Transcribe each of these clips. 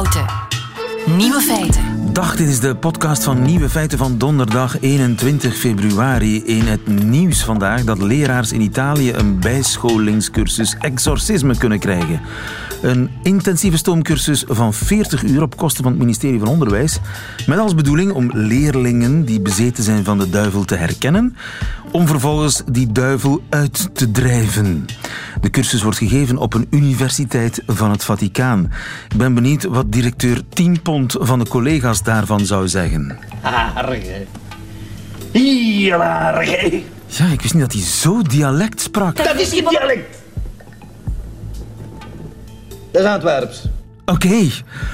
Houten. Nieuwe feiten. Dag, dit is de podcast van Nieuwe Feiten van donderdag 21 februari. In het nieuws vandaag dat leraars in Italië een bijscholingscursus exorcisme kunnen krijgen. Een intensieve stoomcursus van 40 uur op kosten van het ministerie van Onderwijs. Met als bedoeling om leerlingen die bezeten zijn van de duivel te herkennen. Om vervolgens die duivel uit te drijven. De cursus wordt gegeven op een universiteit van het Vaticaan. Ik ben benieuwd wat directeur 10 pond van de collega's daarvan zou zeggen. Arge. Hier, arge. Ja, ik wist niet dat hij zo dialect sprak. Dat is geen dialect. Dat is Antwerps. Oké,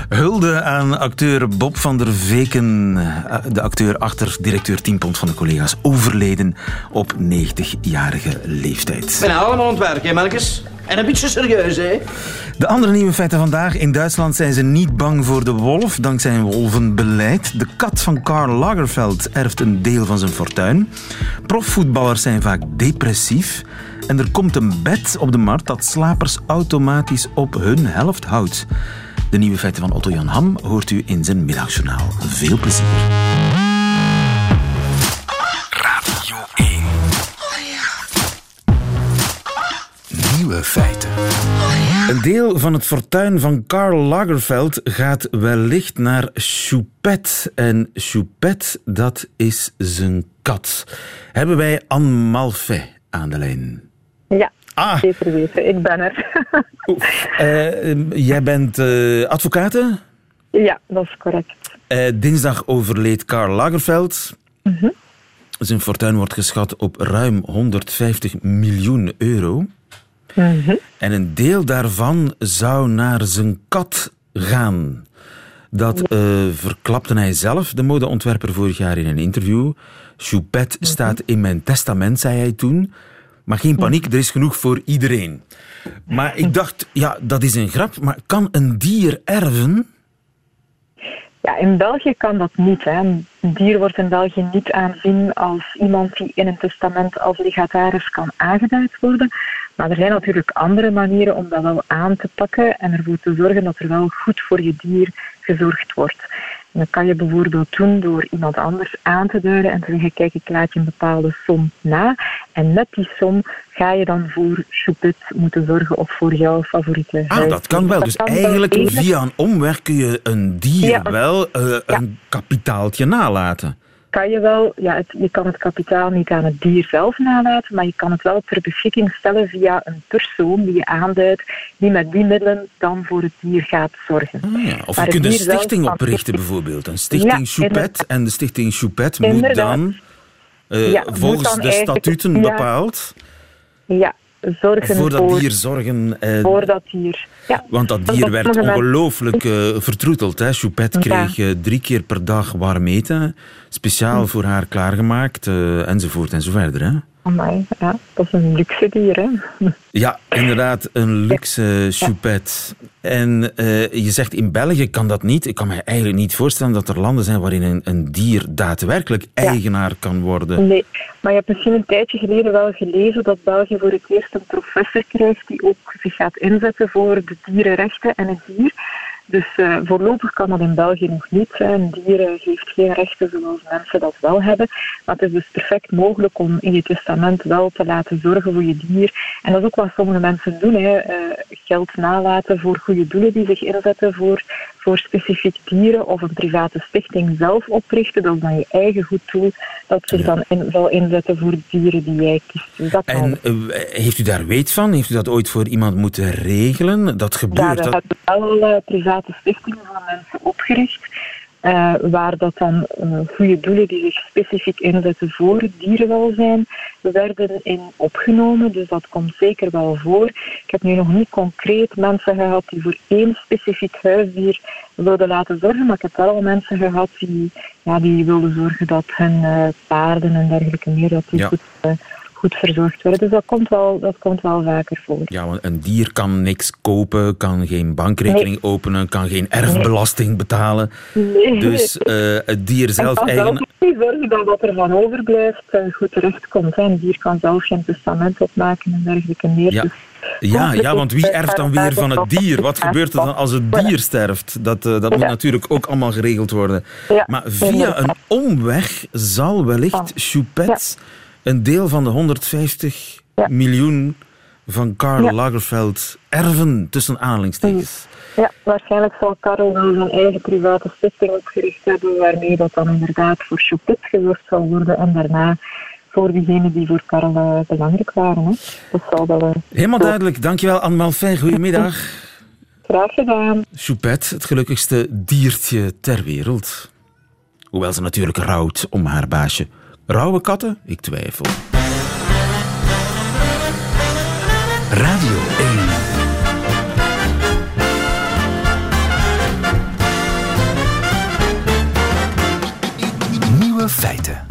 hulde aan acteur Bob van der Veken, eh, de acteur achter directeur 10 pond van de collega's, overleden op 90-jarige leeftijd. Ik ben allemaal ontwerp, hè, Melkes? En een beetje serieus, hè? De andere nieuwe feiten vandaag. In Duitsland zijn ze niet bang voor de wolf, dankzij een wolvenbeleid. De kat van Karl Lagerfeld erft een deel van zijn fortuin. Profvoetballers zijn vaak depressief. En er komt een bed op de markt dat slapers automatisch op hun helft houdt. De nieuwe feiten van Otto Jan Ham hoort u in zijn middagjournaal. Veel plezier. Radio 1. Nieuwe feiten. Een deel van het fortuin van Karl Lagerfeld gaat wellicht naar Choupette. En Choupette, dat is zijn kat. Hebben wij Anne Malfait aan de lijn? Ah. zeker weten. Ik ben er. Eh, jij bent advocate. ja, dat is correct. Eh, dinsdag overleed Karl Lagerfeld. Zijn fortuin wordt geschat op ruim 150 miljoen euro. En een deel daarvan zou naar zijn kat gaan. Dat verklapte hij zelf, de modeontwerper, vorig jaar in een interview. Choupette staat in mijn testament, zei hij toen. Maar geen paniek, er is genoeg voor iedereen. Maar ik dacht, ja, dat is een grap, maar kan een dier erven? Ja, in België kan dat niet. Hè. Een dier wordt in België niet aanzien als iemand die in een testament als legataris kan aangeduid worden. Maar er zijn natuurlijk andere manieren om dat wel aan te pakken en ervoor te zorgen dat er wel goed voor je dier gezorgd wordt. Dat kan je bijvoorbeeld doen door iemand anders aan te duiden en te zeggen, kijk, ik laat je een bepaalde som na. En met die som ga je dan voor Choupette moeten zorgen of voor jouw favoriete Ah, dat kan wel. Dus eigenlijk via een omweg kun je een dier Ja. wel eh, een kapitaaltje nalaten. Kan je wel, ja, het, je kan het kapitaal niet aan het dier zelf nalaten, maar je kan het wel ter beschikking stellen via een persoon die je aanduidt, die met die middelen dan voor het dier gaat zorgen. Ah, ja. Of Maar je kunt een stichting oprichten bijvoorbeeld. Een stichting Ja, inderdaad. En de stichting Choupette moet dan, eh, volgens dan de statuten bepaald, Ja, zorgen voor dat voor, dier zorgen. eh, voor dat dier. Ja. Want dat dier werd ongelooflijk eh, vertroeteld. Hè. Choupette kreeg eh, drie keer per dag warm eten, speciaal Hm. voor haar klaargemaakt, eh, enzovoort enzoverder. Hè. Amai, ja, dat is een luxe dier, hè. Ja, inderdaad, een luxe choupette. En eh, je zegt in België kan dat niet. Ik kan me eigenlijk niet voorstellen dat er landen zijn waarin een, een dier daadwerkelijk eigenaar kan worden. Nee, maar je hebt misschien een tijdje geleden wel gelezen dat België voor het eerst een professor krijgt die ook zich gaat inzetten voor de dierenrechten en het dier. Dus eh, voorlopig kan dat in België nog niet. Hè. Een dier eh, heeft geen rechten zoals mensen dat wel hebben. Maar het is dus perfect mogelijk om in je testament wel te laten zorgen voor je dier. En dat is ook wat sommige mensen doen. Hè. Eh, geld nalaten voor goede doelen die zich inzetten voor, voor specifiek dieren. Of een private stichting zelf oprichten. Dat is dan je eigen goed doel dat zich dan in, zal inzetten voor dieren die jij kiest. Dus dat. En eh, heeft u daar weet van? Heeft u dat ooit voor iemand moeten regelen? Dat Ja, gebeurt. er dat... hebben wel eh, private stichtingen van mensen opgericht. eh, waar dat dan eh, goede doelen die zich specifiek inzetten voor dierenwelzijn werden in opgenomen. Dus dat komt zeker wel voor. Ik heb nu nog niet concreet mensen gehad die voor één specifiek huisdier wilden laten zorgen, maar ik heb wel al mensen gehad die, ja, die wilden zorgen dat hun eh, paarden en dergelijke meer dat die Ja. goed, goed verzorgd worden. Dus dat komt wel, dat komt wel vaker voor. Ja, want een dier kan niks kopen, kan geen bankrekening openen, kan geen erfbelasting betalen. Nee. Dus uh, het dier zelf en eigen... zelf zorgen dat wat er van overblijft uh, goed terechtkomt. Een dier kan zelf geen testament opmaken en dergelijke meer. Ja. Dus ja, ja, want wie erft dan weer van het dier? Wat gebeurt er dan als het dier sterft? Dat, uh, dat moet Ja. natuurlijk ook allemaal geregeld worden. Ja, Maar via een omweg zal wellicht Choupet een deel van de 150 Ja. miljoen van Karl Ja. Lagerfeld erven, tussen aanhalingstekens. Ja, waarschijnlijk zal Karel wel zijn eigen private stichting opgericht hebben, waarmee dat dan inderdaad voor Choupet gezorgd zal worden en daarna voor diegenen die voor Karel eh, belangrijk waren. Hè. Dat zal wel eh, Helemaal duidelijk. Dankjewel, Anne Malfijn. Goedemiddag. graag gedaan. Choupet, het gelukkigste diertje ter wereld. Hoewel ze natuurlijk rouwt om haar baasje. Rauwe katten? Ik twijfel. Radio 1. Nieuwe feiten.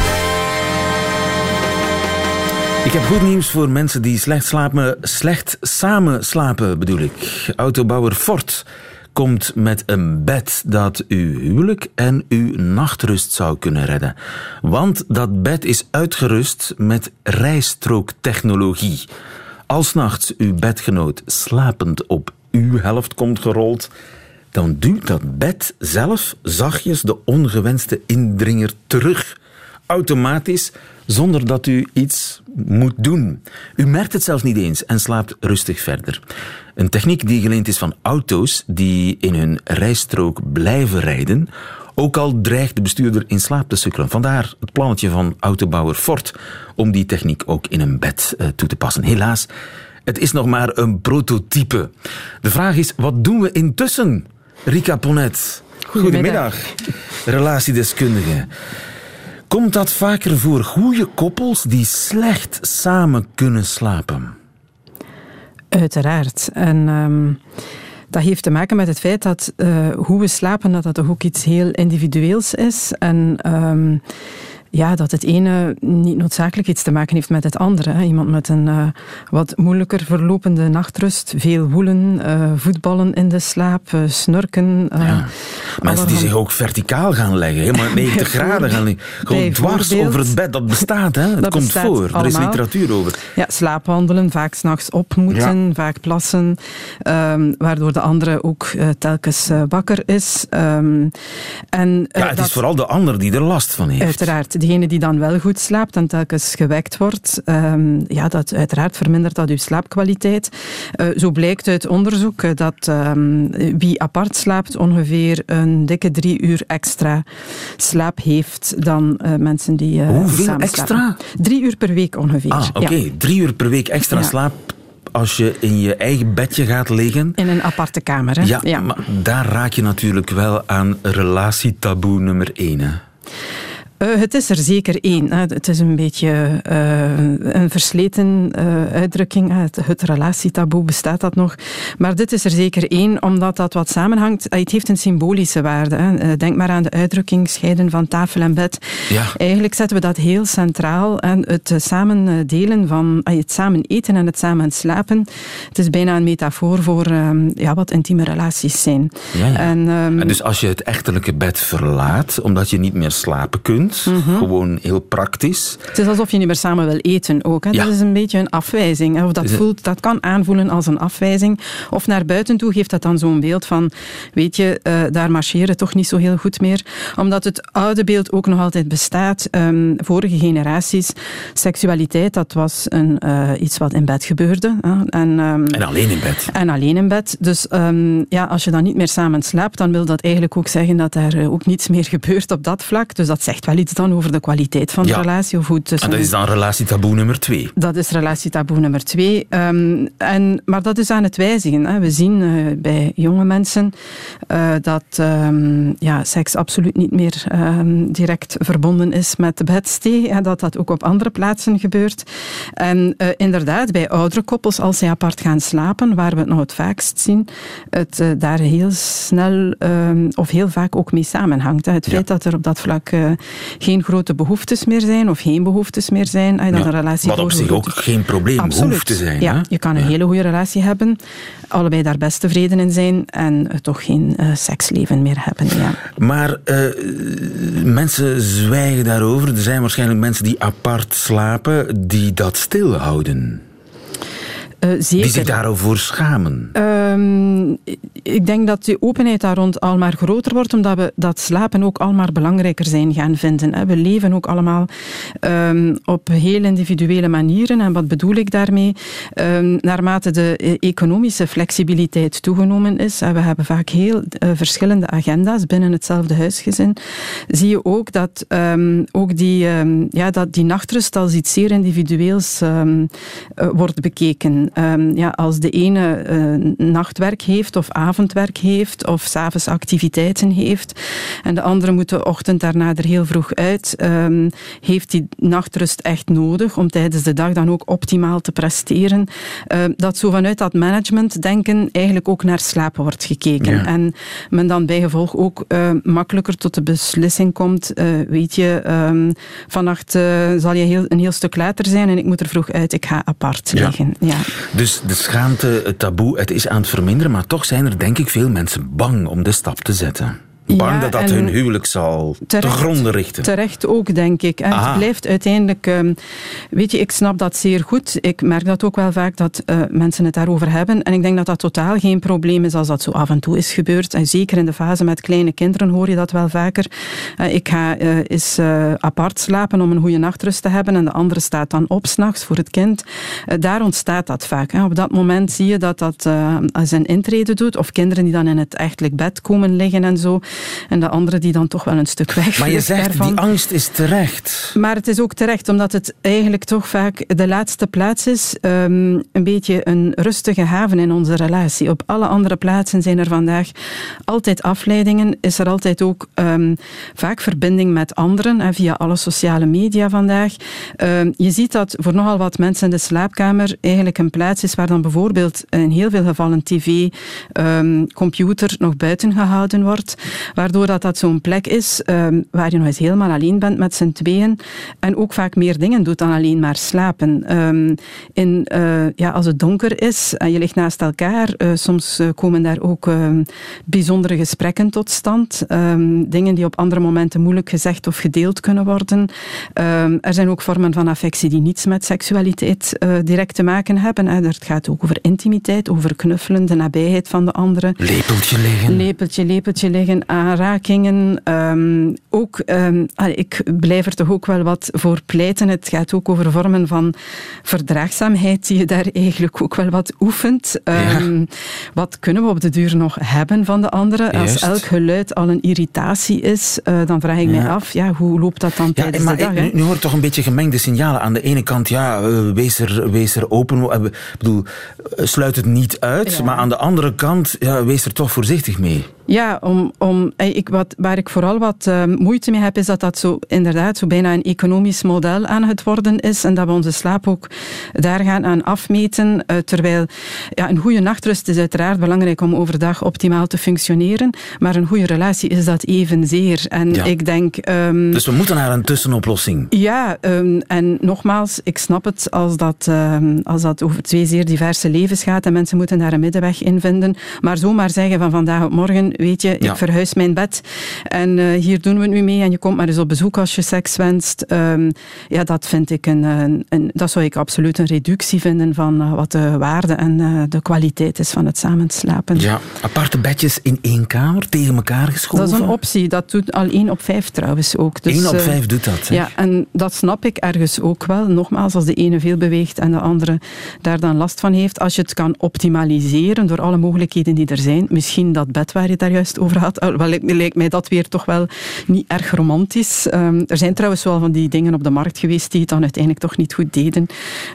Ik heb goed nieuws voor mensen die slecht slapen, slecht samen slapen bedoel ik. Autobouwer Ford komt met een bed dat uw huwelijk en uw nachtrust zou kunnen redden. Want dat bed is uitgerust met rijstrooktechnologie. Als nachts uw bedgenoot slapend op uw helft komt gerold, dan duwt dat bed zelf zachtjes de ongewenste indringer terug. Automatisch, zonder dat u iets moet doen. U merkt het zelfs niet eens en slaapt rustig verder. Een techniek die geleend is van auto's die in hun rijstrook blijven rijden, ook al dreigt de bestuurder in slaap te sukkelen. Vandaar het plannetje van autobouwer Ford om die techniek ook in een bed uh, toe te passen. Helaas, het is nog maar een prototype. De vraag is, wat doen we intussen? Rika Ponet. Goedemiddag. Relatiedeskundige. Komt dat vaker voor goede koppels die slecht samen kunnen slapen? Uiteraard. En um, dat heeft te maken met het feit dat uh, hoe we slapen, dat dat ook iets heel individueels is. En um, ja, dat het ene niet noodzakelijk iets te maken heeft met het andere. Iemand met een uh, wat moeilijker verlopende nachtrust, veel woelen, uh, voetballen in de slaap, uh, snurken. Ja. Mensen die zich ook verticaal gaan leggen, helemaal 90 graden gaan liggen. Gewoon dwars over het bed, dat bestaat, hè? Het dat komt voor, allemaal. er is literatuur over. Ja, slaapwandelen, vaak s'nachts op moeten, ja. vaak plassen, um, waardoor de andere ook telkens wakker is. Um, en, ja, het dat, is vooral de ander die er last van heeft. Uiteraard degene die dan wel goed slaapt en telkens gewekt wordt, um, ja, dat uiteraard vermindert dat uw slaapkwaliteit. Uh, zo blijkt uit onderzoek uh, dat um, wie apart slaapt ongeveer een dikke drie uur extra slaap heeft dan uh, mensen die Hoeveel samen extra? slapen. Drie uur per week ongeveer. Ah, oké. Okay. Ja. Drie uur per week extra ja. slaap als je in je eigen bedje gaat liggen. In een aparte kamer, hè? Ja, ja. maar daar raak je natuurlijk wel aan relatietaboe nummer één, hè? Uh, het is er zeker één. Het is een beetje uh, een versleten uh, uitdrukking. Het, het, relatietaboe bestaat dat nog. Maar dit is er zeker één, omdat dat wat samenhangt. Het heeft een symbolische waarde. Hè. Denk maar aan de uitdrukking scheiden van tafel en bed. Ja. Eigenlijk zetten we dat heel centraal. En het samen delen van het samen eten en het samen slapen. Het is bijna een metafoor voor um, ja, wat intieme relaties zijn. Ja, ja. En, um, en dus als je het echtelijke bed verlaat, omdat je niet meer slapen kunt. Mm -hmm. Gewoon heel praktisch. Het is alsof je niet meer samen wil eten ook. Hè? Ja. Dat is een beetje een afwijzing. Of dat, voelt, dat kan aanvoelen als een afwijzing. Of naar buiten toe geeft dat dan zo'n beeld van, weet je, uh, daar marcheren toch niet zo heel goed meer. Omdat het oude beeld ook nog altijd bestaat. Um, vorige generaties, seksualiteit, dat was een, uh, iets wat in bed gebeurde. Hè? En, um, en alleen in bed. En alleen in bed. Dus um, ja, als je dan niet meer samen slaapt, dan wil dat eigenlijk ook zeggen dat er uh, ook niets meer gebeurt op dat vlak. Dus dat zegt wel iets dan over de kwaliteit van de relatie. Of tussen... En dat is dan relatietaboe nummer twee. Dat is relatietaboe nummer twee. Um, en, maar dat is aan het wijzigen. Hè. We zien uh, bij jonge mensen uh, dat um, ja, seks absoluut niet meer um, direct verbonden is met de bedstee. En dat dat ook op andere plaatsen gebeurt. En uh, inderdaad, bij oudere koppels, als zij apart gaan slapen, waar we het nog het vaakst zien, het daar heel snel of heel vaak ook mee samenhangt. Hè. Het feit ja. dat er op dat vlak geen grote behoeftes meer zijn of geen behoeftes meer zijn. Dat Ja, een relatie wat op zich ook geen probleem Absoluut. hoeft te zijn. Ja, hè? je kan een hele goede relatie hebben, allebei daar best tevreden in zijn en toch geen eh, seksleven meer hebben. Ja. Maar eh, mensen zwijgen daarover. Er zijn waarschijnlijk mensen die apart slapen, die dat stilhouden. Eh, Die zeker. zich daarover schamen. Ehm, ik denk dat die openheid daar rond al maar groter wordt, omdat we dat slapen ook al maar belangrijker zijn gaan vinden. hè. We leven ook allemaal ehm, op heel individuele manieren. En wat bedoel ik daarmee? Ehm, naarmate de eh, economische flexibiliteit toegenomen is, en we hebben vaak heel eh, verschillende agenda's binnen hetzelfde huisgezin, zie je ook dat ook die, ja, dat die nachtrust als iets zeer individueels wordt bekeken. Ehm, ja, als de ene eh, nachtwerk heeft of avondwerk heeft of s'avonds activiteiten heeft en de andere moet de ochtend daarna er heel vroeg uit, ehm, heeft die nachtrust echt nodig om tijdens de dag dan ook optimaal te presteren. Ehm, dat zo vanuit dat management denken eigenlijk ook naar slapen wordt gekeken. Ja. En men dan bijgevolg ook makkelijker tot de beslissing komt, eh, weet je, ehm, vannacht eh, zal je heel, een heel stuk later zijn en ik moet er vroeg uit, ik ga apart Ja. liggen. Ja. Dus de schaamte, het taboe, het is aan het verminderen, maar toch zijn er denk ik veel mensen bang om de stap te zetten. Bang Ja, dat dat hun huwelijk zal te terecht- gronden richten. Terecht ook, denk ik. En het blijft uiteindelijk... ehm, weet je, ik snap dat zeer goed. Ik merk dat ook wel vaak, dat eh, mensen het daarover hebben. En ik denk dat dat totaal geen probleem is als dat zo af en toe is gebeurd. En zeker in de fase met kleine kinderen hoor je dat wel vaker. Eh, ik ga eh, eens apart slapen om een goede nachtrust te hebben en de andere staat dan op s'nachts voor het kind. Daar ontstaat dat vaak. Hè. Op dat moment zie je dat dat zijn intrede doet. Of kinderen die dan in het echtelijk bed komen liggen en zo. En de andere die dan toch wel een stuk weg Maar je zegt, die angst is terecht. Maar het is ook terecht, omdat het eigenlijk toch vaak de laatste plaats is. ehm, een beetje een rustige haven in onze relatie. Op alle andere plaatsen zijn er vandaag altijd afleidingen. Is er altijd ook ehm, vaak verbinding met anderen hè, via alle sociale media vandaag. Ehm, je ziet dat voor nogal wat mensen de slaapkamer eigenlijk een plaats is waar dan bijvoorbeeld in heel veel gevallen tv, computer nog buiten gehouden wordt. Waardoor dat, dat zo'n plek is ehm, waar je nog eens helemaal alleen bent met z'n tweeën. En ook vaak meer dingen doet dan alleen maar slapen. Ehm, in, eh, ja, als het donker is en je ligt naast elkaar, eh, soms eh, komen daar ook ehm, bijzondere gesprekken tot stand. Dingen die op andere momenten moeilijk gezegd of gedeeld kunnen worden. Er zijn ook vormen van affectie die niets met seksualiteit direct te maken hebben. hè. Het gaat ook over intimiteit, over knuffelen, de nabijheid van de andere. Lepeltje liggen. Lepeltje, lepeltje liggen, aanrakingen. ehm, ook, ehm, allee, ik blijf er toch ook wel wat voor pleiten. Het gaat ook over vormen van verdraagzaamheid die je daar eigenlijk ook wel wat oefent. Ehm, Wat kunnen we op de duur nog hebben van de andere? Juist. Als elk geluid al een irritatie is, eh, dan vraag ik mij af, ja, hoe loopt dat dan Ja, tijdens maar de dag? ik- nu, hoor toch een beetje gemengde signalen. Aan de ene kant, ja, eh, wees, er, wees er open. eh, Ik bedoel, sluit het niet uit. Maar aan de andere kant, ja, wees er toch voorzichtig mee. Ja, om, om, eh, ik, wat, waar ik vooral wat eh, moeite mee heb, is dat dat zo inderdaad zo bijna een economisch model aan het worden is en dat we onze slaap ook daar gaan aan afmeten. eh, terwijl ja, een goede nachtrust is uiteraard belangrijk om overdag optimaal te functioneren, maar een goede relatie is dat evenzeer. En Ja. ik denk... ehm, Dus we moeten naar een tussenoplossing. ja, ehm, en nogmaals, ik snap het als dat, ehm, als dat over twee zeer diverse levens gaat en mensen moeten daar een middenweg in vinden. Maar zomaar zeggen van vandaag op morgen, weet je, Ja. ik verhuis mijn bed en eh, hier doen we het nu mee en je komt maar eens op bezoek als je seks wenst. Ehm, ja, dat vind ik een, een, een- dat zou ik absoluut een reductie vinden van eh, wat de waarde en eh, de kwaliteit is van het samenslapen. Ja, aparte bedjes in één kamer, tegen elkaar geschoven. Dat is een optie. Dat doet al één op vijf trouwens ook. Dus, Eén op vijf doet dat. zeg. ja, en dat snap ik ergens ook wel. Nogmaals, als de ene veel beweegt en de andere daar dan last van heeft. Als je het kan optimaliseren door alle mogelijkheden die er zijn. Misschien dat bed waar je daar juist over had. Wel, lijkt- lijkt mij dat weer toch wel niet erg romantisch. Ehm, er zijn trouwens wel van die dingen op de markt geweest die het dan uiteindelijk toch niet goed deden.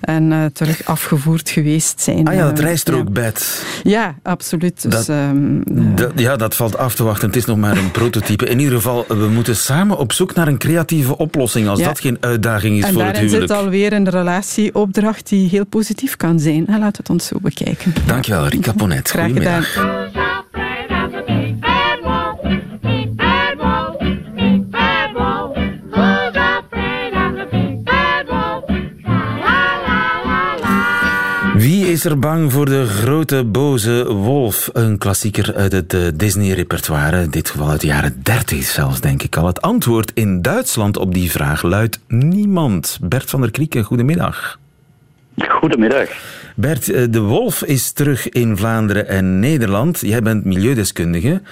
En eh, terug afgevoerd geweest zijn. Ah ja, het Ehm, rijstrookbed. Ja, ja absoluut. Dus, Dat- ehm, eh, Dat- ja, dat valt af te wachten. Het is nog maar een prototype. In ieder geval, we moeten samen op zoek naar een creatieve oplossing. Als Ja. dat geen uitdaging is en voor het daarin huwelijk. zit alweer een relatieopdracht die heel positief kan zijn. Laten we het ons zo bekijken. Dankjewel, Rika Ponet. Graag gedaan. Goedemiddag. Is er bang voor de grote boze wolf? Een klassieker uit het eh, Disney-repertoire. In dit geval uit de jaren 30 zelfs, denk ik al. Het antwoord in Duitsland op die vraag luidt niemand. Bert van der Krieken, goedemiddag. Goedemiddag. Bert, eh, de wolf is terug in Vlaanderen en Nederland. Jij bent milieudeskundige.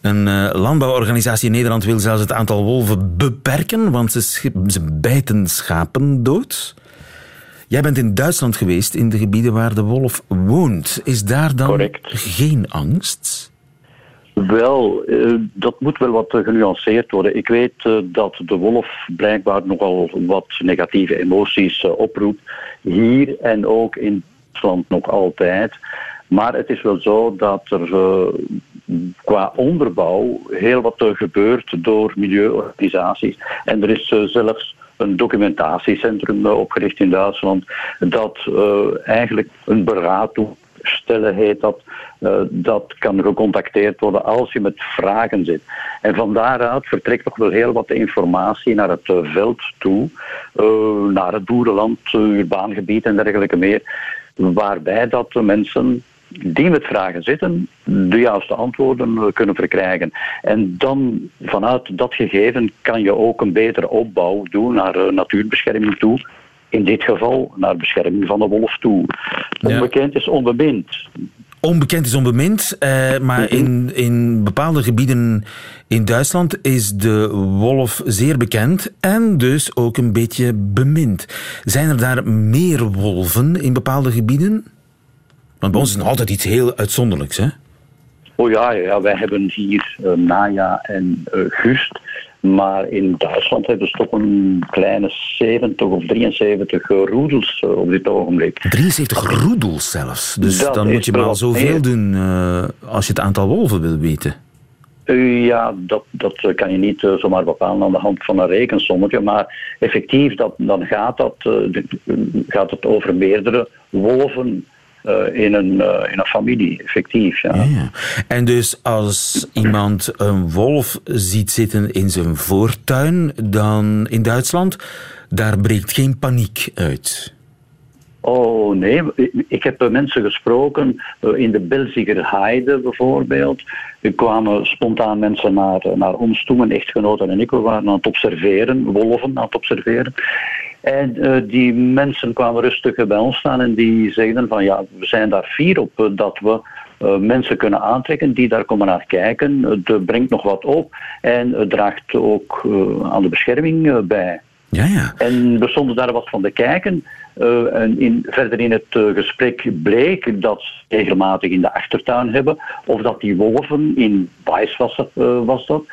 Een eh, landbouworganisatie in Nederland wil zelfs het aantal wolven beperken, want ze, ze bijten schapen dood. Jij bent in Duitsland geweest, in de gebieden waar de wolf woont. Is daar dan Correct. geen angst? Wel, eh, dat moet wel wat eh, genuanceerd worden. Ik weet eh, dat de wolf blijkbaar nogal wat negatieve emoties oproept. Hier en ook in Duitsland nog altijd. Maar het is wel zo dat er qua onderbouw heel wat gebeurt door milieuorganisaties. En er is zelfs een documentatiecentrum eh, opgericht in Duitsland dat eh, eigenlijk een beraad doet. Stellen heet dat. Eh, dat kan gecontacteerd worden als je met vragen zit. En van daaruit vertrekt nog wel heel wat informatie naar het veld toe, naar het boerenland, uh, urbaan gebied en dergelijke meer. Waarbij dat de mensen die met vragen zitten, de juiste antwoorden kunnen verkrijgen. En dan vanuit dat gegeven kan je ook een betere opbouw doen naar eh, natuurbescherming toe. In dit geval naar bescherming van de wolf toe. Ja. Onbekend is onbemind. Onbekend is onbemind, eh, maar in, in bepaalde gebieden in Duitsland is de wolf zeer bekend en dus ook een beetje bemind. Zijn er daar meer wolven in bepaalde gebieden? Want bij ons is het nog altijd iets heel uitzonderlijks, hè? Oh ja, ja, wij hebben hier eh, Naja en eh, Gust. Maar in Duitsland hebben ze toch een kleine 70 of 73 roedels eh, op dit ogenblik. 73 roedels zelfs. Dus Dat dan moet je maar zoveel meer. doen eh, als je het aantal wolven wil weten. Ja, dat, dat kan je niet zomaar bepalen aan de hand van een rekensommetje. Maar effectief, dat, dan gaat, dat, gaat het over meerdere wolven in, een, eh, in een familie. Effectief, ja. Ja. En dus als iemand een wolf ziet zitten in zijn voortuin, dan in Duitsland, daar breekt geen paniek uit. Oh nee, ik heb eh, mensen gesproken eh, in de Belziger Heide bijvoorbeeld. Er kwamen spontaan mensen naar, eh, naar ons toe, mijn echtgenoten en ik, we waren aan het observeren, wolven aan het observeren. En eh, die mensen kwamen rustig bij ons staan en die zeiden van ja, we zijn daar fier op eh, dat we eh, mensen kunnen aantrekken die daar komen naar kijken. Het brengt nog wat op en het draagt ook aan de bescherming bij. Ja, ja. En we stonden daar wat van te kijken. Eh, en in, verder in het eh, gesprek bleek dat ze regelmatig in de achtertuin hebben. Of dat die wolven, in het, eh, was dat,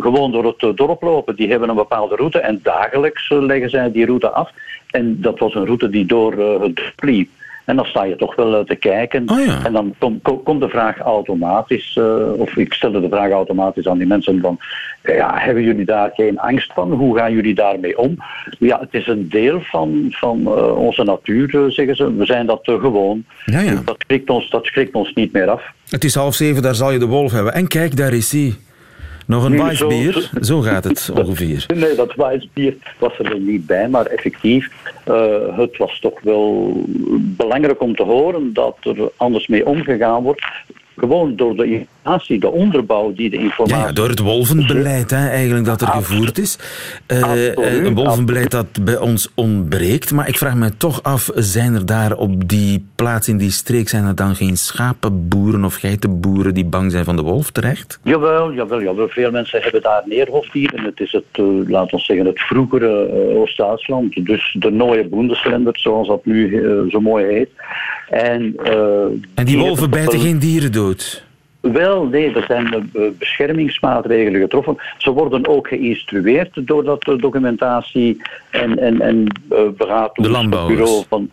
gewoon door het dorp lopen. Die hebben een bepaalde route en dagelijks leggen zij die route af. En dat was een route die door het dorp. En dan sta je toch wel eh, te kijken. Oh ja. En dan kom- kom- komt de vraag automatisch, eh, of ik stelde de vraag automatisch aan die mensen van, ja, hebben jullie daar geen angst van? Hoe gaan jullie daarmee om? Ja, het is een deel van, van eh, onze natuur, zeggen ze. We zijn dat gewoon. Ja, ja. Dat, schrikt ons, dat schrikt ons niet meer af. Het is half zeven, daar zal je de wolf hebben. En kijk, daar is hij. Nog een zo- Zo gaat het ongeveer. Nee, dat wijsbier was er niet bij, maar effectief, eh, het was toch wel belangrijk om te horen dat er anders mee omgegaan wordt. Gewoon door de informatie, de onderbouw die de informatie... ja, door het wolvenbeleid hè, eigenlijk dat er Absoluut. gevoerd is. Eh, eh, een wolvenbeleid dat bij ons ontbreekt. Maar ik vraag me toch af, zijn er daar op die plaats in die streek, zijn er dan geen schapenboeren of geitenboeren die bang zijn van de wolf terecht? Jawel, jawel, jawel. Veel mensen hebben daar neerhofdieren. Het is het, eh, laten we zeggen, het vroegere Oost-Duitsland. Dus de Neue Bundesländer, zoals dat nu zo mooi heet. En, En die wolven bijten geen dieren dood. Wel, nee, er zijn eh, beschermingsmaatregelen getroffen. Ze worden ook geïnstrueerd door dat eh, documentatie- en, en, en eh, landbouwers. Van,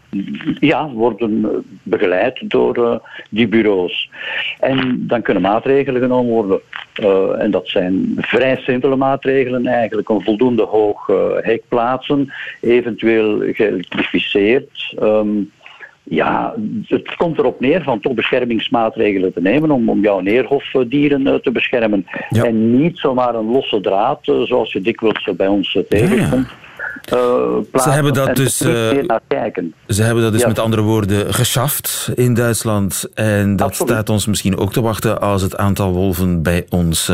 ja, worden begeleid door die bureaus. En dan kunnen maatregelen genomen worden. En dat zijn vrij simpele maatregelen eigenlijk. Een voldoende hoog hek plaatsen, eventueel geëlektrificeerd. Ehm, ja, het komt erop neer van toch beschermingsmaatregelen te nemen om, om jouw neerhofdieren eh, te beschermen. Ja. En niet zomaar een losse draad, eh, zoals je dikwijls bij ons eh, tegenkomt. hebben dat en dus, eh, meer naar kijken. Ze hebben dat dus Ja. met andere woorden geschaft in Duitsland. En dat Absoluut. staat ons misschien ook te wachten als het aantal wolven bij ons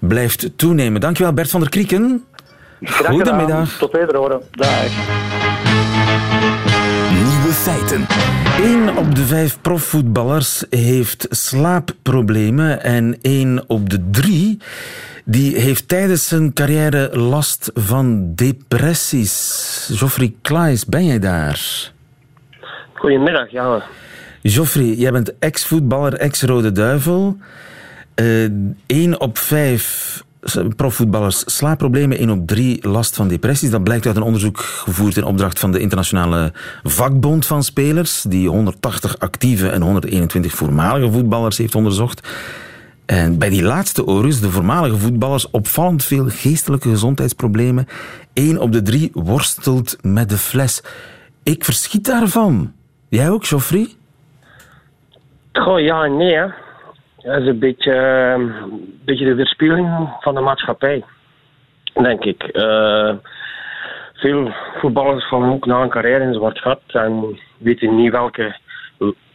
blijft toenemen. Dankjewel Bert van der Krieken. Graag. Goedemiddag. Tot wederhoren. Dag. Feiten. Eén op de vijf profvoetballers heeft slaapproblemen en één op de drie die heeft tijdens zijn carrière last van depressies. Geoffrey Klaes, ben jij daar? Goedemiddag, ja. Geoffrey, jij bent ex-voetballer, ex-Rode Duivel. Eén op vijf profvoetballers slaapproblemen, één op drie last van depressies. Dat blijkt uit een onderzoek gevoerd in opdracht van de Internationale Vakbond van Spelers, die 180 actieve en 121 voormalige voetballers heeft onderzocht. En bij die laatste overigens, de voormalige voetballers, opvallend veel geestelijke gezondheidsproblemen. Eén op de drie worstelt met de fles. Ik verschiet daarvan. Jij ook, Geoffrey? Goh, ja en nee, hè. Dat is een beetje, eh, een beetje de weerspiegeling van de maatschappij, denk ik. Eh, veel voetballers vallen ook na een carrière in zwart gat en weten niet welke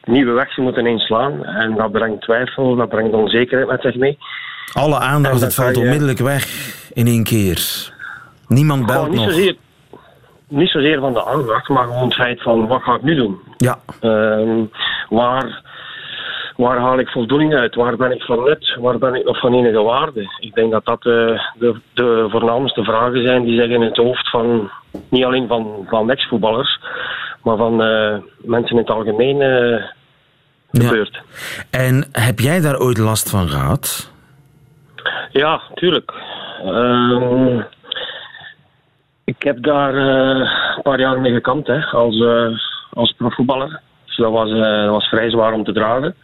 nieuwe weg ze moeten inslaan. En dat brengt twijfel, dat brengt onzekerheid met zich mee. Alle aandacht, het valt je- onmiddellijk weg in één keer. Niemand belt niet nog. zozeer, niet zozeer van de aandacht, maar gewoon het feit van wat ga ik nu doen? Ja, Ehm, waar, waar haal ik voldoening uit? Waar ben ik van nut? Waar ben ik nog van enige waarde? Ik denk dat dat eh, de, de voornaamste vragen zijn die zich in het hoofd van, niet alleen van, van ex-voetballers, maar van eh, mensen in het algemeen ja. gebeurt. En heb jij daar ooit last van gehad? Ja, tuurlijk. Ehm, ik heb daar een paar jaar mee gekampt hè, als, als profvoetballer. Dus dat was, dat was vrij zwaar om te dragen.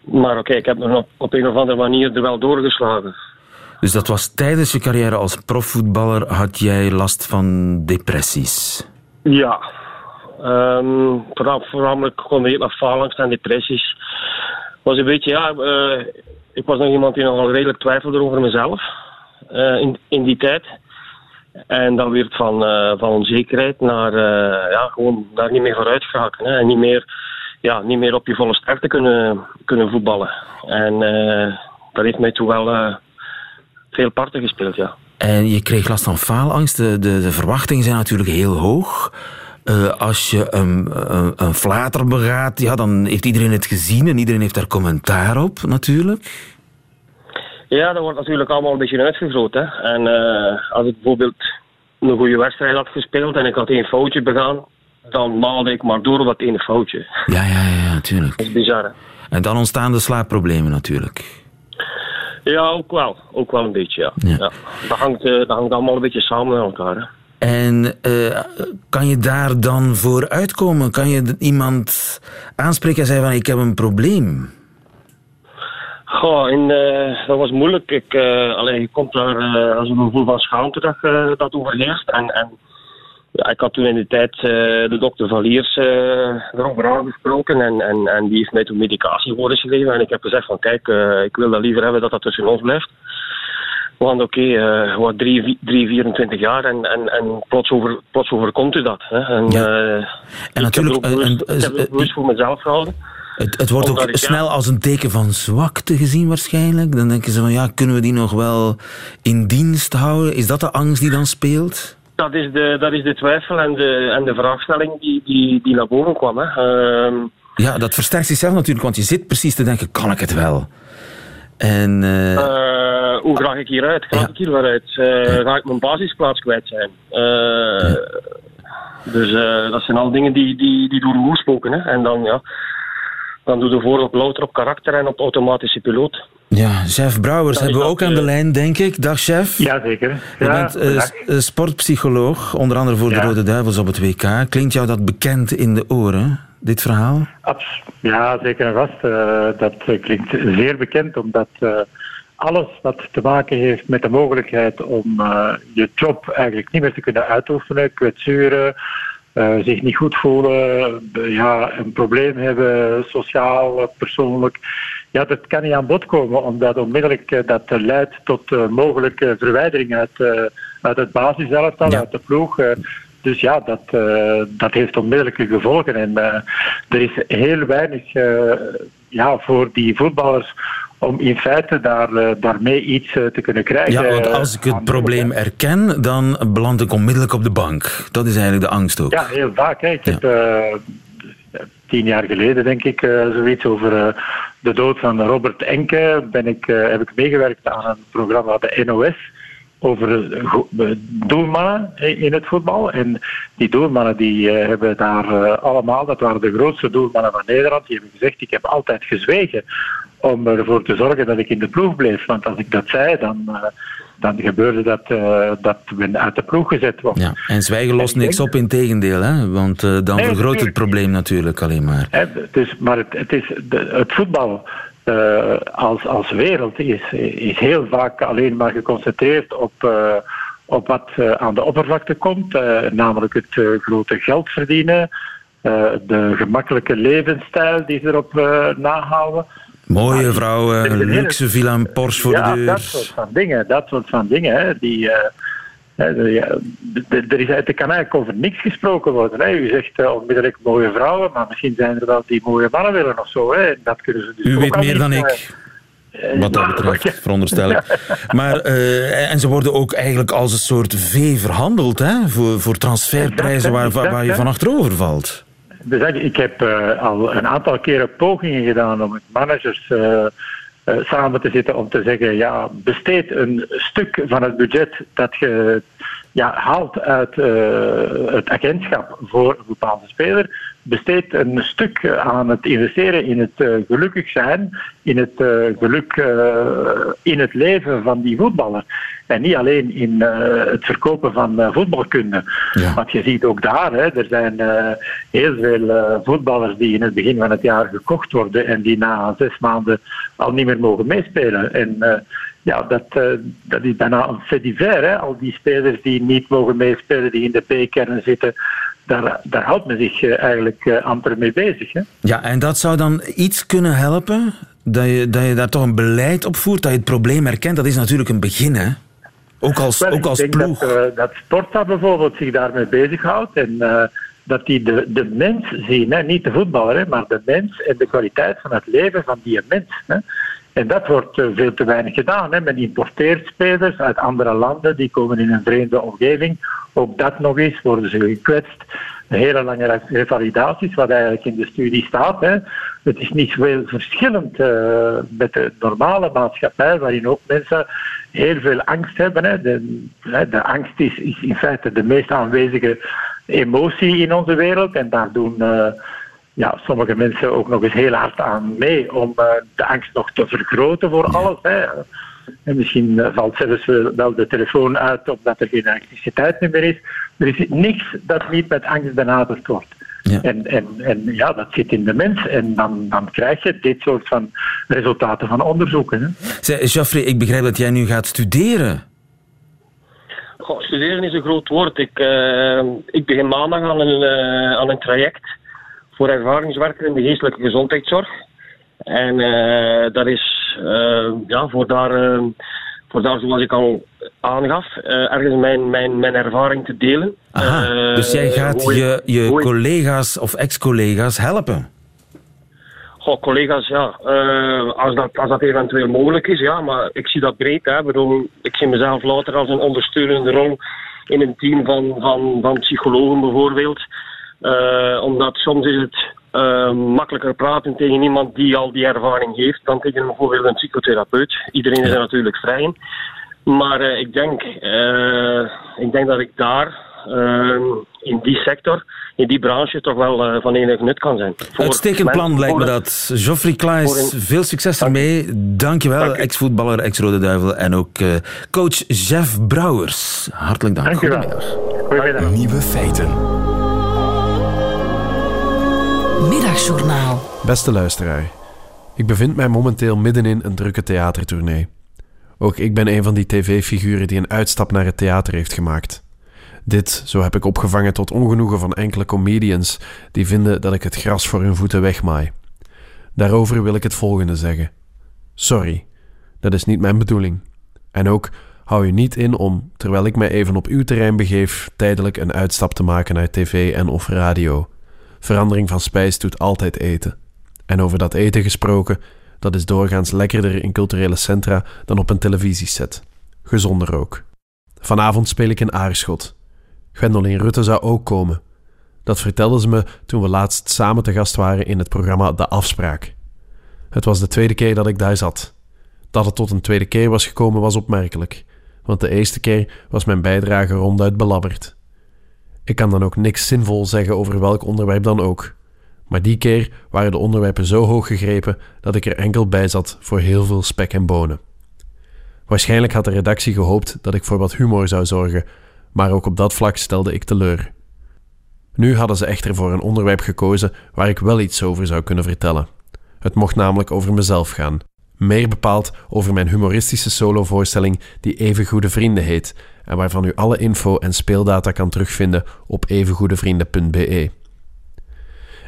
Maar oké, ik heb nog op, op een of andere manier er wel doorgeslagen. Dus dat was tijdens je carrière als profvoetballer had jij last van depressies. Ja. Vooral, voornamelijk combineerd met faalangst en depressies. was een beetje, ja... eh, ik was nog iemand die nogal redelijk twijfelde over mezelf. eh, in, in die tijd. En dan werd van, eh, van onzekerheid naar... ja, gewoon daar niet meer vooruit geraken. Hè, en niet meer, ja, niet meer op je volle sterkte kunnen, kunnen voetballen. En eh, dat heeft mij toen wel eh, veel parten gespeeld, ja. En je kreeg last van faalangst. De, de, de verwachtingen zijn natuurlijk heel hoog. Eh, als je een, een, een flater begaat, ja, dan heeft iedereen het gezien en iedereen heeft daar commentaar op, natuurlijk. Ja, dat wordt natuurlijk allemaal een beetje uitvergroot. Hè. En als ik bijvoorbeeld een goede wedstrijd had gespeeld en ik had één foutje begaan, dan maalde ik maar door op dat ene foutje. Ja, ja, ja, natuurlijk. Dat is bizar, hè? En dan ontstaan de slaapproblemen natuurlijk. Ja, ook wel. Ook wel een beetje, ja. Ja. ja. Dat, hangt, eh, dat hangt allemaal een beetje samen met elkaar. Hè. En eh, kan je daar dan voor uitkomen? Kan je iemand aanspreken en zeggen van ik heb een probleem? Goh, en, eh, dat was moeilijk. Ik, alleen, je komt daar als een gevoel van schaamte dat, dat overheerst. En, en ja, ik had toen in de tijd eh, de dokter Valiers eh erover aangesproken. En, en, en die heeft mij toen medicatie voorgeschreven. En ik heb gezegd van kijk, eh, ik wil dat liever hebben dat dat tussen ons blijft. Want oké, eh wat 3, 3, 24 jaar en, en, en plots, over, plots overkomt u dat. Hè. En, Ja. eh, En natuurlijk, heb ook een- bewust, een- voor mezelf gehouden. Het, het wordt ook ja. snel als een teken van zwakte gezien waarschijnlijk. Dan denken ze van ja, kunnen we die nog wel in dienst houden? Is dat de angst die dan speelt? Dat is de, dat is de twijfel en de, en de vraagstelling die, die, die naar boven kwam. Hè. Ehm, Ja, dat versterkt zichzelf natuurlijk, want je zit precies te denken, kan ik het wel? En eh, eh, hoe graag ik hieruit? Ga Ja. ik hier weer uit? Eh, Ga ik mijn basisplaats kwijt zijn? Dus dat zijn al dingen die, die, die door de spoken. Hè. En dan, ja, dan doe je voor op louter op karakter en op automatische piloot. Ja, chef Brouwers hebben we ook aan de eh, lijn, denk ik. Dag chef. Jazeker. Je Ja, bent eh, eh, sportpsycholoog, onder andere voor de. Rode Duivels op het WK. Klinkt jou dat bekend in de oren, dit verhaal? Abs- ja, zeker en vast. Dat klinkt zeer bekend, omdat alles wat te maken heeft met de mogelijkheid om je job eigenlijk niet meer te kunnen uitoefenen, kwetsuren, eh, zich niet goed voelen, eh, ja, een probleem hebben, sociaal, eh, persoonlijk. Ja, dat kan niet aan bod komen, omdat onmiddellijk dat leidt tot mogelijke verwijdering uit, uit het basiselftal, uit de ploeg. dus ja, dat, dat heeft onmiddellijke gevolgen. En er is heel weinig ja, voor die voetballers om in feite daar, daarmee iets te kunnen krijgen. Ja, want als ik het probleem erken, dan beland ik onmiddellijk op de bank. Dat is eigenlijk de angst ook. Ja, heel vaak. Hè. Ik heb tien jaar geleden, denk ik, zoiets over de dood van Robert Enke ben ik, heb ik meegewerkt aan een programma bij NOS over doelmannen in het voetbal. En die doelmannen die hebben daar allemaal, dat waren de grootste doelmannen van Nederland, die hebben gezegd, ik heb altijd gezwegen om ervoor te zorgen dat ik in de ploeg bleef. Want als ik dat zei, dan dan gebeurde dat, uh, dat we uit de ploeg gezet worden. Ja, en zwijgen lost niks op, in tegendeel, hè? want uh, dan nee, vergroot het probleem natuurlijk alleen maar. Hè, dus, maar het, het, is de, het voetbal als, als wereld is, is heel vaak alleen maar geconcentreerd op, op wat aan de oppervlakte komt, namelijk het grote geld verdienen, de gemakkelijke levensstijl die ze erop nahouden. Mooie vrouwen, luxe villa en Porsche voor ja, de deur. dat soort van dingen. Dat soort van dingen. Hè, die, uh, er, is, er kan eigenlijk over niks gesproken worden. Hè. U zegt uh, onmiddellijk mooie vrouwen, maar misschien zijn er wel die mooie mannen willen of zo. Hè. Dat kunnen ze dus U weet meer dan ik. Wat dat betreft, veronderstel ik. Maar, uh, en ze worden ook eigenlijk als een soort vee verhandeld hè, voor, voor transferprijzen waar, waar je van achterover valt. Dus ik heb uh, al een aantal keren pogingen gedaan om met managers uh, uh, samen te zitten om te zeggen, ja, besteed een stuk van het budget dat je ja, haalt uit het agentschap voor een bepaalde speler, besteed een stuk aan het investeren in het gelukkig zijn, in het geluk in het leven van die voetballer. En niet alleen in het verkopen van voetbalkunde. Ja. Want je ziet ook daar, hè, er zijn heel veel voetballers die in het begin van het jaar gekocht worden en die na zes maanden al niet meer mogen meespelen. En ja, dat, dat is bijna een fait divers, hè. al die spelers die niet mogen meespelen, die in de B-kern zitten. Daar, daar houdt men zich eigenlijk amper mee bezig. Hè. Ja, en dat zou dan iets kunnen helpen? Dat je, dat je daar toch een beleid op voert, dat je het probleem herkent, dat is natuurlijk een begin, hè? Ook als, Wel, ook als ik ploeg. dat, dat Sporta bijvoorbeeld zich daarmee bezighoudt. En dat die de, de mens zien, hè? niet de voetballer, hè, maar de mens en de kwaliteit van het leven van die mens. Hè? En dat wordt uh, veel te weinig gedaan. Hè? Men importeert spelers uit andere landen, die komen in een vreemde omgeving. Ook dat nog eens, worden ze gekwetst. Hele lange revalidaties, wat eigenlijk in de studie staat. Hè? Het is niet veel verschillend uh, met de normale maatschappij, waarin ook mensen heel veel angst hebben. Hè. De, angst is, in feite de meest aanwezige emotie in onze wereld. En daar doen uh, ja, sommige mensen ook nog eens heel hard aan mee om uh, de angst nog te vergroten voor alles. Hè. En misschien uh, valt zelfs wel de telefoon uit omdat er geen elektriciteit meer is. Er is niks dat niet met angst benaderd wordt. Ja. En, en, en ja, dat zit in de mens. En dan, dan krijg je dit soort van resultaten van onderzoeken. Hè. Geoffrey, ik begrijp dat jij nu gaat studeren. Goh, studeren is een groot woord. Ik, uh, ik begin maandag aan een, uh, aan een traject voor ervaringswerker in de geestelijke gezondheidszorg. En uh, dat is ja, voor daar voor daar, zoals ik al aangaf, ergens mijn, mijn, mijn ervaring te delen. Aha, dus jij gaat je, je collega's of ex-collega's helpen? Goh, collega's, ja. Als, dat, als dat eventueel mogelijk is, ja. Maar ik zie dat breed. Hè. Bedoel, ik zie mezelf later als een ondersteunende rol in een team van, van, van psychologen bijvoorbeeld. Omdat soms is het uh, makkelijker praten tegen iemand die al die ervaring heeft dan tegen bijvoorbeeld een psychotherapeut. Iedereen is er natuurlijk vrij in. Maar uh, ik, denk, uh, ik denk dat ik daar ehm, in die sector, in die branche, toch wel van enig nut kan zijn. Uitstekend plan lijkt me dat. Geoffrey Klaes, een... veel succes ermee. Dankjewel, Dank ex-voetballer, ex-Rode Duivel en ook coach Jeff Brouwers. Hartelijk dank. Dankjewel. Goedemiddag. Goedemiddag. Nieuwe feiten. Middagjournaal. Beste luisteraar, ik bevind mij momenteel middenin een drukke theatertournee. Ook ik ben een van die tv-figuren die een uitstap naar het theater heeft gemaakt. Dit, zo heb ik opgevangen tot ongenoegen van enkele comedians die vinden dat ik het gras voor hun voeten wegmaai. Daarover wil ik het volgende zeggen. Sorry, dat is niet mijn bedoeling. En ook hou je niet in om, terwijl ik mij even op uw terrein begeef, tijdelijk een uitstap te maken naar tv en of radio. Verandering van spijs doet altijd eten. En over dat eten gesproken, dat is doorgaans lekkerder in culturele centra dan op een televisieset. Gezonder ook. Vanavond speel ik in Aarschot. Gwendoline Rutte zou ook komen. Dat vertelde ze me toen we laatst samen te gast waren in het programma De Afspraak. Het was de tweede keer dat ik daar zat. Dat het tot een tweede keer was gekomen was opmerkelijk, want de eerste keer was mijn bijdrage ronduit belabberd. Ik kan dan ook niks zinvol zeggen over welk onderwerp dan ook. Maar die keer waren de onderwerpen zo hoog gegrepen dat ik er enkel bij zat voor heel veel spek en bonen. Waarschijnlijk had de redactie gehoopt dat ik voor wat humor zou zorgen, maar ook op dat vlak stelde ik teleur. Nu hadden ze echter voor een onderwerp gekozen waar ik wel iets over zou kunnen vertellen. Het mocht namelijk over mezelf gaan. Meer bepaald over mijn humoristische solovoorstelling die Even Goede Vrienden heet en waarvan u alle info en speeldata kan terugvinden op evengoedevrienden.be.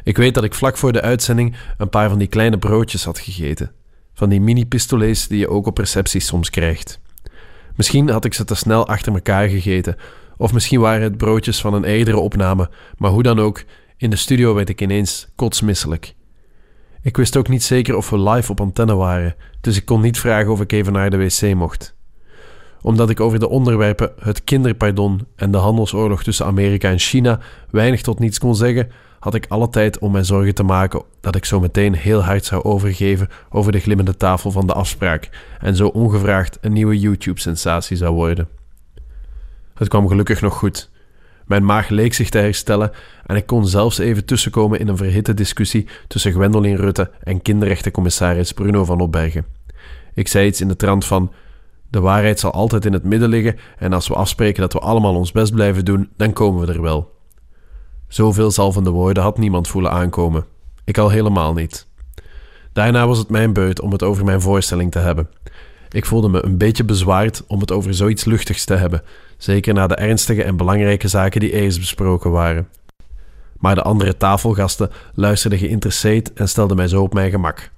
Ik weet dat ik vlak voor de uitzending een paar van die kleine broodjes had gegeten. Van die mini-pistolets die je ook op recepties soms krijgt. Misschien had ik ze te snel achter elkaar gegeten, of misschien waren het broodjes van een eerdere opname, maar hoe dan ook, in de studio werd ik ineens kotsmisselijk. Ik wist ook niet zeker of we live op antenne waren, dus ik kon niet vragen of ik even naar de wc mocht. Omdat ik over de onderwerpen het kinderpardon en de handelsoorlog tussen Amerika en China weinig tot niets kon zeggen, had ik alle tijd om mij zorgen te maken dat ik zo meteen heel hard zou overgeven over de glimmende tafel van de afspraak en zo ongevraagd een nieuwe YouTube-sensatie zou worden. Het kwam gelukkig nog goed. Mijn maag leek zich te herstellen en ik kon zelfs even tussenkomen in een verhitte discussie tussen Gwendoline Rutte en kinderrechtencommissaris Bruno van Opbergen. Ik zei iets in de trant van: De waarheid zal altijd in het midden liggen en als we afspreken dat we allemaal ons best blijven doen, dan komen we er wel. Zoveel zalvende woorden had niemand voelen aankomen. Ik al helemaal niet. Daarna was het mijn beurt om het over mijn voorstelling te hebben. Ik voelde me een beetje bezwaard om het over zoiets luchtigs te hebben, zeker na de ernstige en belangrijke zaken die eerst besproken waren. Maar de andere tafelgasten luisterden geïnteresseerd en stelden mij zo op mijn gemak.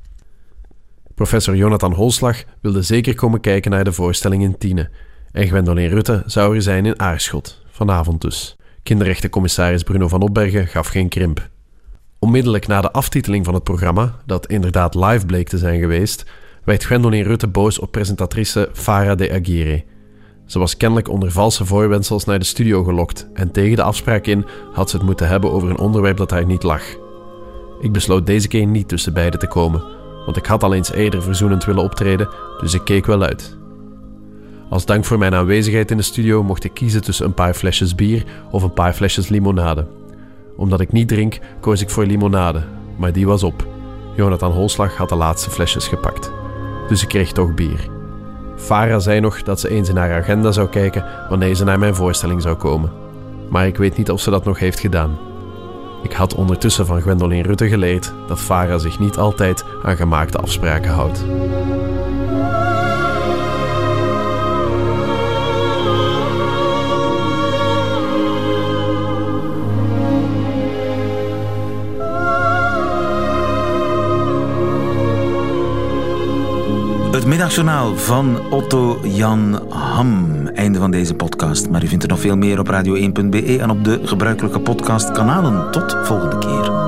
Professor Jonathan Holslag wilde zeker komen kijken naar de voorstelling in Tiene, en Gwendoline Rutte zou er zijn in Aarschot, vanavond dus. Kinderrechtencommissaris Bruno van Opbergen gaf geen krimp. Onmiddellijk na de aftiteling van het programma, dat inderdaad live bleek te zijn geweest, werd Gwendoline Rutte boos op presentatrice Farah de Aguirre. Ze was kennelijk onder valse voorwendsels naar de studio gelokt en tegen de afspraak in had ze het moeten hebben over een onderwerp dat haar niet lag. Ik besloot deze keer niet tussen beiden te komen, want ik had al eens eerder verzoenend willen optreden, dus ik keek wel uit. Als dank voor mijn aanwezigheid in de studio mocht ik kiezen tussen een paar flesjes bier of een paar flesjes limonade. Omdat ik niet drink, koos ik voor limonade, maar die was op. Jonathan Holslag had de laatste flesjes gepakt. Dus ik kreeg toch bier. Farah zei nog dat ze eens in haar agenda zou kijken wanneer ze naar mijn voorstelling zou komen. Maar ik weet niet of ze dat nog heeft gedaan. Ik had ondertussen van Gwendoline Rutte geleerd dat Farah zich niet altijd aan gemaakte afspraken houdt. Het middagjournaal van Otto Jan Ham. Einde van deze podcast. Maar u vindt er nog veel meer op radio1.be en op de gebruikelijke podcastkanalen. Tot volgende keer.